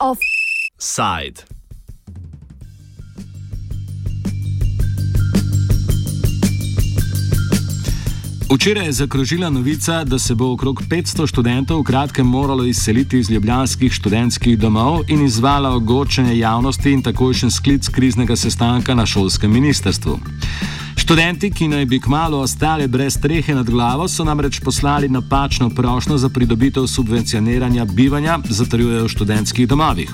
Offside. Včeraj je zakrožila novica, da se bo okrog 500 študentov v kratkem moralo izseliti iz ljubljanskih študentskih domov in izvala ogočenje javnosti in takojšen sklic kriznega sestanka na šolskem ministrstvu. Študenti, ki naj bi kmalo ostali brez strehe nad glavo, so namreč poslali napačno prošlo za pridobitev subvencioniranja bivanja, zatrjujejo v študentskih domovih.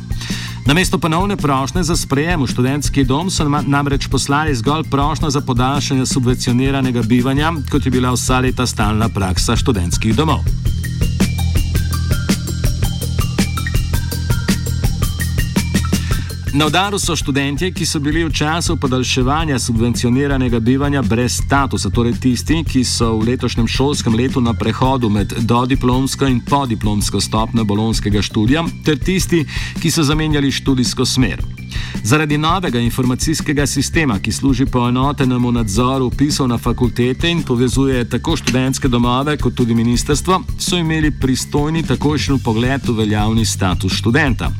Namesto ponovne prošnje za sprejem v študentski dom so namreč poslali zgolj prošnjo za podaljšanje subvencioniranega bivanja, kot je bila vsa leta stalna praksa študentskih domov. Na udaru so študentje, ki so bili v času podaljševanja subvencioniranega bivanja brez statusa, torej tisti, ki so v letošnjem šolskem letu na prehodu med dodiplomsko in podiplomsko stopnjo bolonskega študija, ter tisti, ki so zamenjali študijsko smer. Zaradi novega informacijskega sistema, ki služi poenotenemu nadzoru upisov na fakultete in povezuje tako študentske domove kot tudi ministrstvo, so imeli pristojni takošen pogled v veljavni status študenta.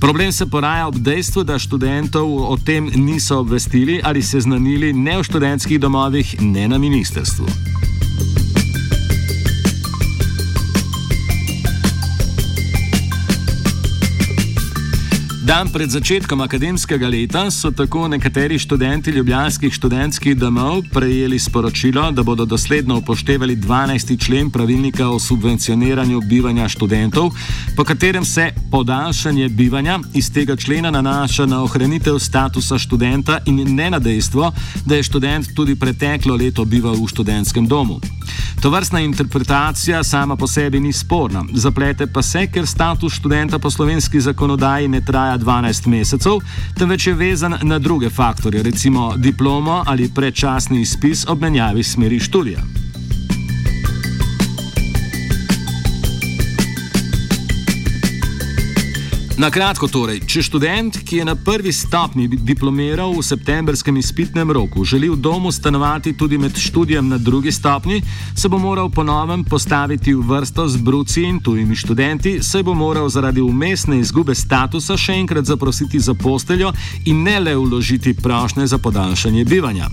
Problem se poraja ob dejstvu, da študentov o tem niso obvestili ali seznanili ne v študentskih domovih, ne na ministrstvu. Dan pred začetkom akademskega leta so tako nekateri študenti ljubljanskih študentskih domov prejeli sporočilo, da bodo dosledno upoštevali 12. člen pravilnika o subvencioniranju bivanja študentov, po katerem se podaljšanje bivanja iz tega člena nanaša na ohranitev statusa študenta in ne na dejstvo, da je študent tudi preteklo leto bival v študentskem domu. To vrstna interpretacija sama po sebi ni sporna, zaplete pa se, ker status študenta po slovenski zakonodaji ne traja 12 mesecev, temveč je vezan na druge faktorje, recimo diplomo ali predčasni izpis ob menjavi smeri študija. Na kratko torej, če študent, ki je na prvi stopni diplomiral v septembrskem izpitnem roku, želi v domu stanovati tudi med študijem na drugi stopni, se bo moral ponovem postaviti v vrsto z bruci in tujimi študenti, saj bo moral zaradi umestne izgube statusa še enkrat zaprositi za posteljo in ne le vložiti prošnje za podaljšanje bivanja.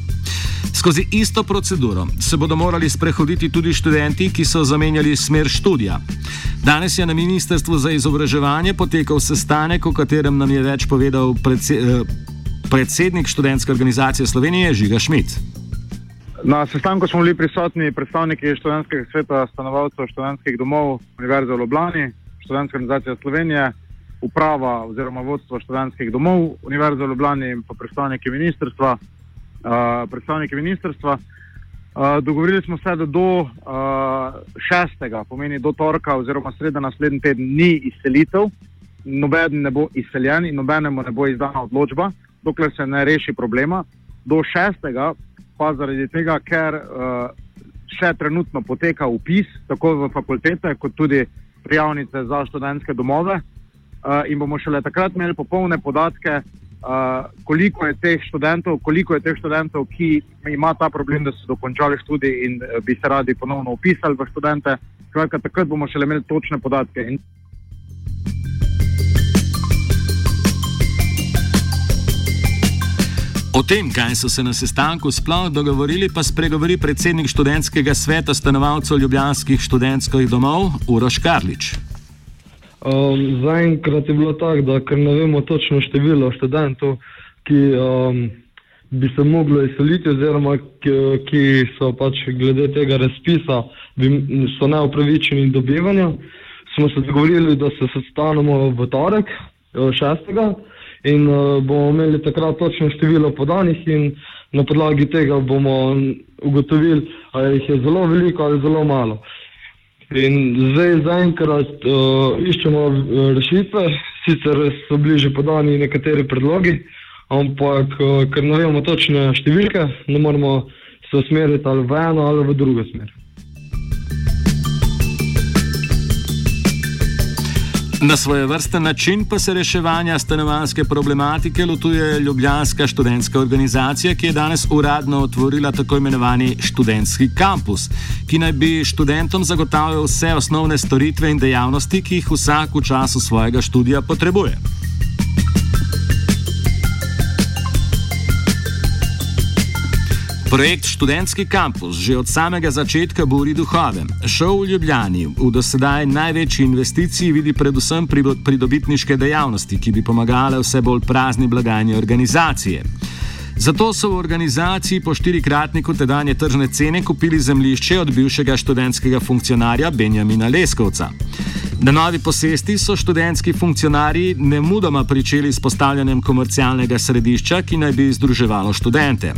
Skozi isto proceduro se bodo morali sprehoditi tudi študenti, ki so zamenjali smer študija. Danes je na Ministrstvu za izobraževanje potekal sestanek, o katerem nam je več povedal eh, predsednik študentske organizacije Slovenije Žiga Šmit. Na sestanku smo bili prisotni predstavniki študentskega sveta, stanovalcev študentskih domov Univerze v Ljubljani, študentska organizacija Slovenije, uprava oziroma vodstvo študentskih domov Univerze v Ljubljani in pa predstavniki ministrstva predstavniki ministrstva. Uh, dogovorili smo se, da do uh, šestega, pomeni do torka oziroma sreda naslednji teden, ni izselitev, noben ne bo izseljen in nobenemu ne bo izdana odločba, dokler se ne reši problema. Do šestega pa zaradi tega, ker uh, še trenutno poteka upis tako v fakultete, kot tudi prijavnice za študentske domove uh, in bomo šele takrat imeli popolne podatke, uh, koliko je teh študentov, koliko je teh študentov, ki ima ta problem, da so dokončali študij in uh, bi se radi ponovno upisali v študente. Skratka, takrat bomo šele imeli točne podatke. In O tem, kaj so se na sestanku sploh dogovorili, pa spregovori predsednik študentskega sveta stanovalcev Ljubljanskih študentskih domov Uroš Karlič. Um, Zaenkrat je bilo tako, da ne vemo točno število študentov, ki um, bi se mogli izseliti, oziroma ki, ki so pač glede tega razpisa, bi, so neupravičeni do bivanja, smo se dogovorili, da se sestanemo v torek, eh, šestega, in uh, bomo imeli takrat točno število podanih, in na podlagi tega bomo ugotovili, ali jih je zelo veliko ali zelo malo. In zdaj zaenkrat uh, iščemo uh, rešitve, sicer so bili že podani nekateri predlogi, ampak uh, ker ne vemo točne številke, ne moremo se usmeriti ali v eno ali v drugo smer. Na svoje vrste način pa se reševanja stanovanske problematike lotuje Ljubljanska študentska organizacija, ki je danes uradno otvorila tako imenovani študentski kampus, ki naj bi študentom zagotavljal vse osnovne storitve in dejavnosti, ki jih vsak v času svojega študija potrebuje. Projekt Študentski kampus že od samega začetka buri duhove. Šov v Ljubljani v dosedaj največji investiciji vidi predvsem pridobitniške dejavnosti, ki bi pomagale vse bolj prazni blagajni organizacije. Zato so v organizaciji po štirikratniku tedanje tržne cene kupili zemljišče od bivšega študentskega funkcionarja Benjamina Leskovca. Na novi posesti so študentski funkcionarji nemudoma pričeli s postavljanjem komercialnega središča, ki naj bi združevalo študente.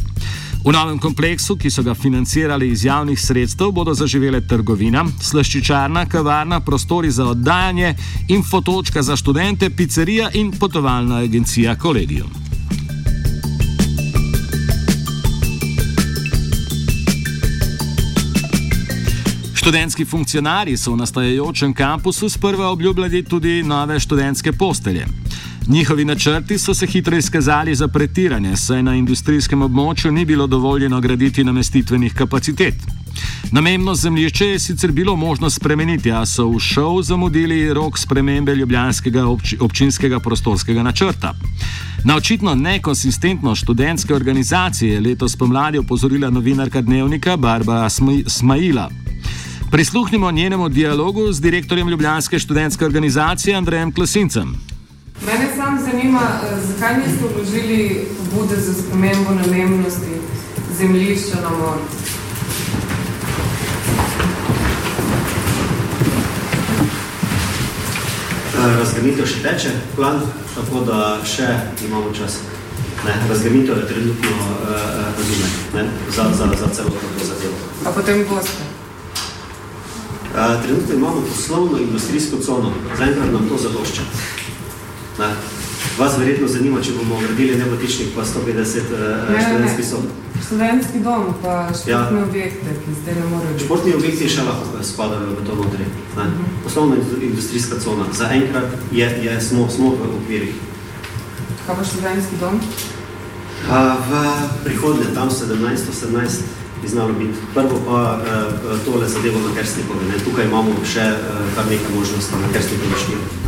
V novem kompleksu, ki so ga financirali iz javnih sredstev, bodo zaživele trgovina, slaščičarna, kavarna, prostori za oddajanje, infotočka za študente, pizzerija in potovalna agencija Kolegium. Študentski funkcionarji so v nastajajočem kampusu sprva obljubljali tudi nove študentske postelje. Njihovi načrti so se hitro izkazali za pretirane, saj na industrijskem območju ni bilo dovoljeno graditi namestitvenih kapacitet. Namembno zemljišče je sicer bilo možno spremeniti, a so v šov zamudili rok spremembe ljubljanskega obč občinskega prostorskega načrta. Na očitno nekonsistentno študentske organizacije je letos pomladi opozorila novinarka dnevnika Barbara Smajila. Prisluhnimo njenemu dialogu z direktorjem Ljubljanske študentske organizacije Andrejem Klasincem. Mene samo zanima, eh, zakaj niste vložili pobude za spremembo namennosti zemljišča na morju? Eh, razgrnitev še teče, plan, tako da še imamo čas. Ne, razgrnitev je trenutno uh, razume ne, za, za, za celotno to zadevo. A potem boste? Trenutno imamo poslovno industrijsko cono, zaenkrat nam to zadošča. Ne. Vas verjetno zanima, če bomo gradili nebotičnik pa 150 uh, študentskih sob. Študentski dom pa športni ja. objekte, ki zdaj ne morejo biti. Športni objekti še lahko spadajo v to notri. Uh mhm. -huh. Poslovna industrijska cona. Za enkrat je, je, smo, smo v okvirih. Kaj pa študentski dom? A, v prihodnje, tam 17-18 bi znalo biti. Prvo pa uh, tole zadevo na Kersnikove. Tukaj imamo še uh, kar nekaj možnosti na Kersnikove štiri.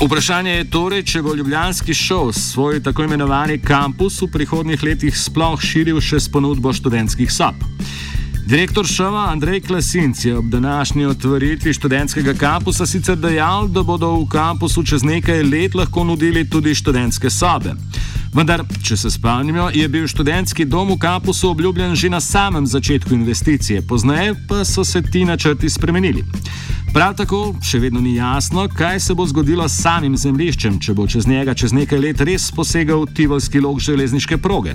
Vprašanje je torej, če bo Ljubljanski šov svoj tako imenovani kampus v prihodnjih letih sploh širil še s ponudbo študentskih sob. Direktor šova Andrej Klasinc je ob današnji otvoritvi študentskega kampusa sicer dejal, da bodo v kampusu čez nekaj let lahko nudili tudi študentske sobe. Vendar, če se spomnimo, je bil študentski dom v kampusu obljubljen že na samem začetku investicije, pozneje pa so se ti načrti spremenili. Prav tako še vedno ni jasno, kaj se bo zgodilo s samim zemljiščem, če bo čez njega čez nekaj let res posegal tivolski lok železniške proge.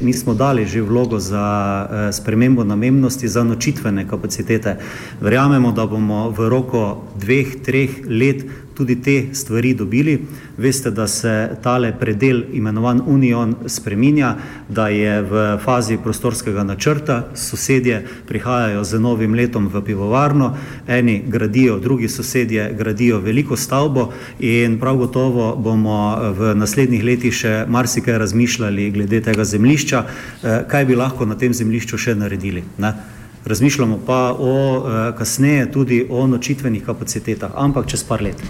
Mi smo dali že vlogo za eh, spremembo namennosti za nočitvene kapacitete. Verjamemo, da bomo v roku dveh, treh let tudi te stvari dobili. Veste, da se tale predel imenovan Union spreminja, da je v fazi prostorskega načrta, sosedje prihajajo z novim letom v pivovarno, eni gradijo, drugi sosedje gradijo veliko stavbo in prav gotovo bomo v naslednjih letih še marsikaj razmišljali glede tega zemljišča, eh, kaj bi lahko na tem zemljišču še naredili. Ne? Razmišljamo pa o eh, kasneje tudi o nočitvenih kapacitetah, ampak čez par let.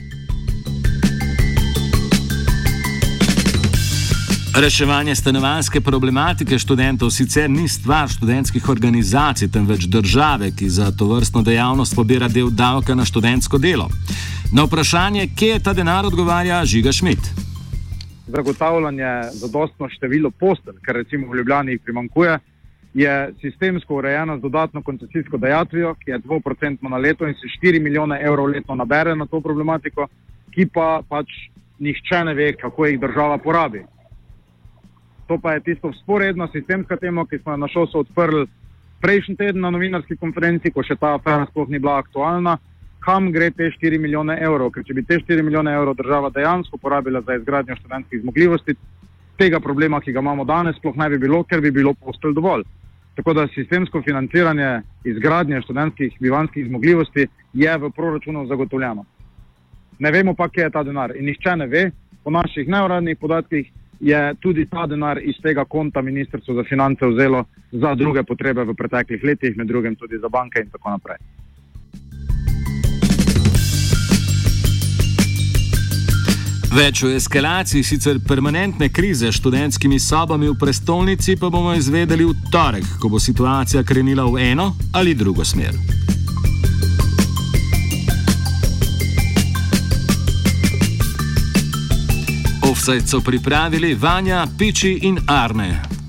Reševanje stanovanske problematike študentov sicer ni stvar študentskih organizacij, temveč države, ki za to vrstno dejavnost pobira del davka na študentsko delo. Na vprašanje, kje je ta denar, odgovarja Žiga Šmit. Zagotavljanje zadostno število postelj, kar recimo v Ljubljani primankuje, je sistemsko urejeno z dodatno koncesijsko dejatvijo, ki je 2% na leto in se 4 milijone evrov letno nabere na to problematiko, ki pa pač nihče ne ve, kako jih država porabi. To pa je tisto sporedno sistemska tema, ki smo jo na šolstvu odprli prejšnji teden na novinarski konferenci, ko še ta afera sploh ni bila aktualna. Kam gre te 4 milijone evrov? Ker če bi te 4 milijone evrov država dejansko porabila za izgradnjo študentskih zmogljivosti, tega problema, ki ga imamo danes, sploh ne bi bilo, ker bi bilo postelj dovolj. Tako da sistemsko financiranje izgradnje študentskih bivanskih zmogljivosti je v proračunu zagotovljeno. Ne vemo pa, kje je ta denar in nihče ne ve, po naših neuradnih podatkih je tudi ta denar iz tega konta Ministrstvo za finance vzelo za druge potrebe v preteklih letih, med drugim tudi za banke in tako naprej. Več o eskalaciji sicer permanentne krize s študentskimi sobami v prestolnici pa bomo izvedeli v torek, ko bo situacija krenila v eno ali drugo smer. Offset so pripravili Vanja, Piči in Arne.